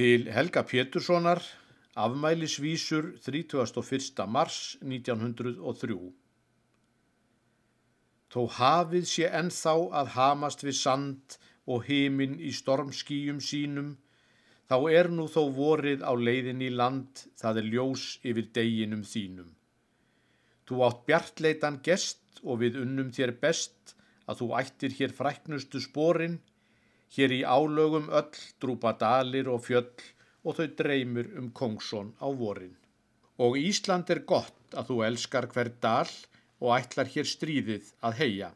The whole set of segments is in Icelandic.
Til Helga Péturssonar, afmælisvísur 31. mars 1903. Þó hafið sé ennþá að hamast við sand og heiminn í stormskýjum sínum, þá er nú þó vorið á leiðin í land, það er ljós yfir deginum þínum. Þú átt bjartleitan gest og við unnum þér best að þú ættir hér fræknustu sporin, Hér í álögum öll drúpa dalir og fjöll og þau dreymir um kongsson á vorin. Og Ísland er gott að þú elskar hver dal og ætlar hér stríðið að heia.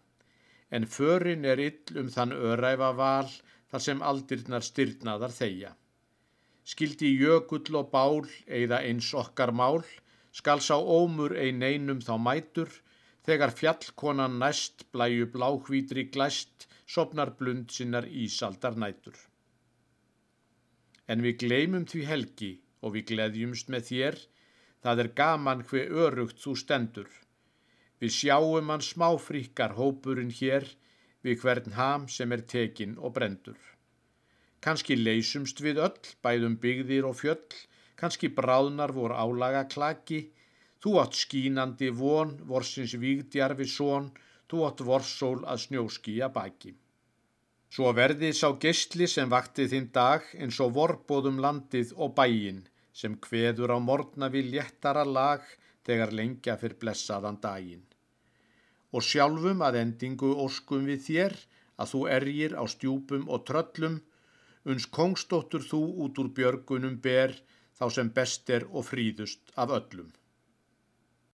En förin er ill um þann öræfa val þar sem aldirnar styrnaðar þeia. Skildi jökull og bál eða eins okkar mál, skal sá ómur ein einum þá mætur, þegar fjallkonan næst blæju bláhvítri glæst, sopnar blund sinnar ísaldar nætur. En við gleymum því helgi og við gleðjumst með þér, það er gaman hver örugt þú stendur. Við sjáum hann smáfríkar hópurinn hér við hvern ham sem er tekin og brendur. Kanski leysumst við öll, bæðum byggðir og fjöll, kanski bráðnar vor álaga klaki, þú átt skínandi von, vorsins vígdjarfi són, þú átt vorsól að snjóskíja baki. Svo verði sá gistli sem vakti þinn dag eins og vorbóðum landið og bæin sem hveður á morgna við léttara lag þegar lengja fyrir blessaðan daginn. Og sjálfum að endingu óskum við þér að þú ergir á stjúpum og tröllum, uns kongstóttur þú út úr björgunum ber þá sem best er og fríðust af öllum.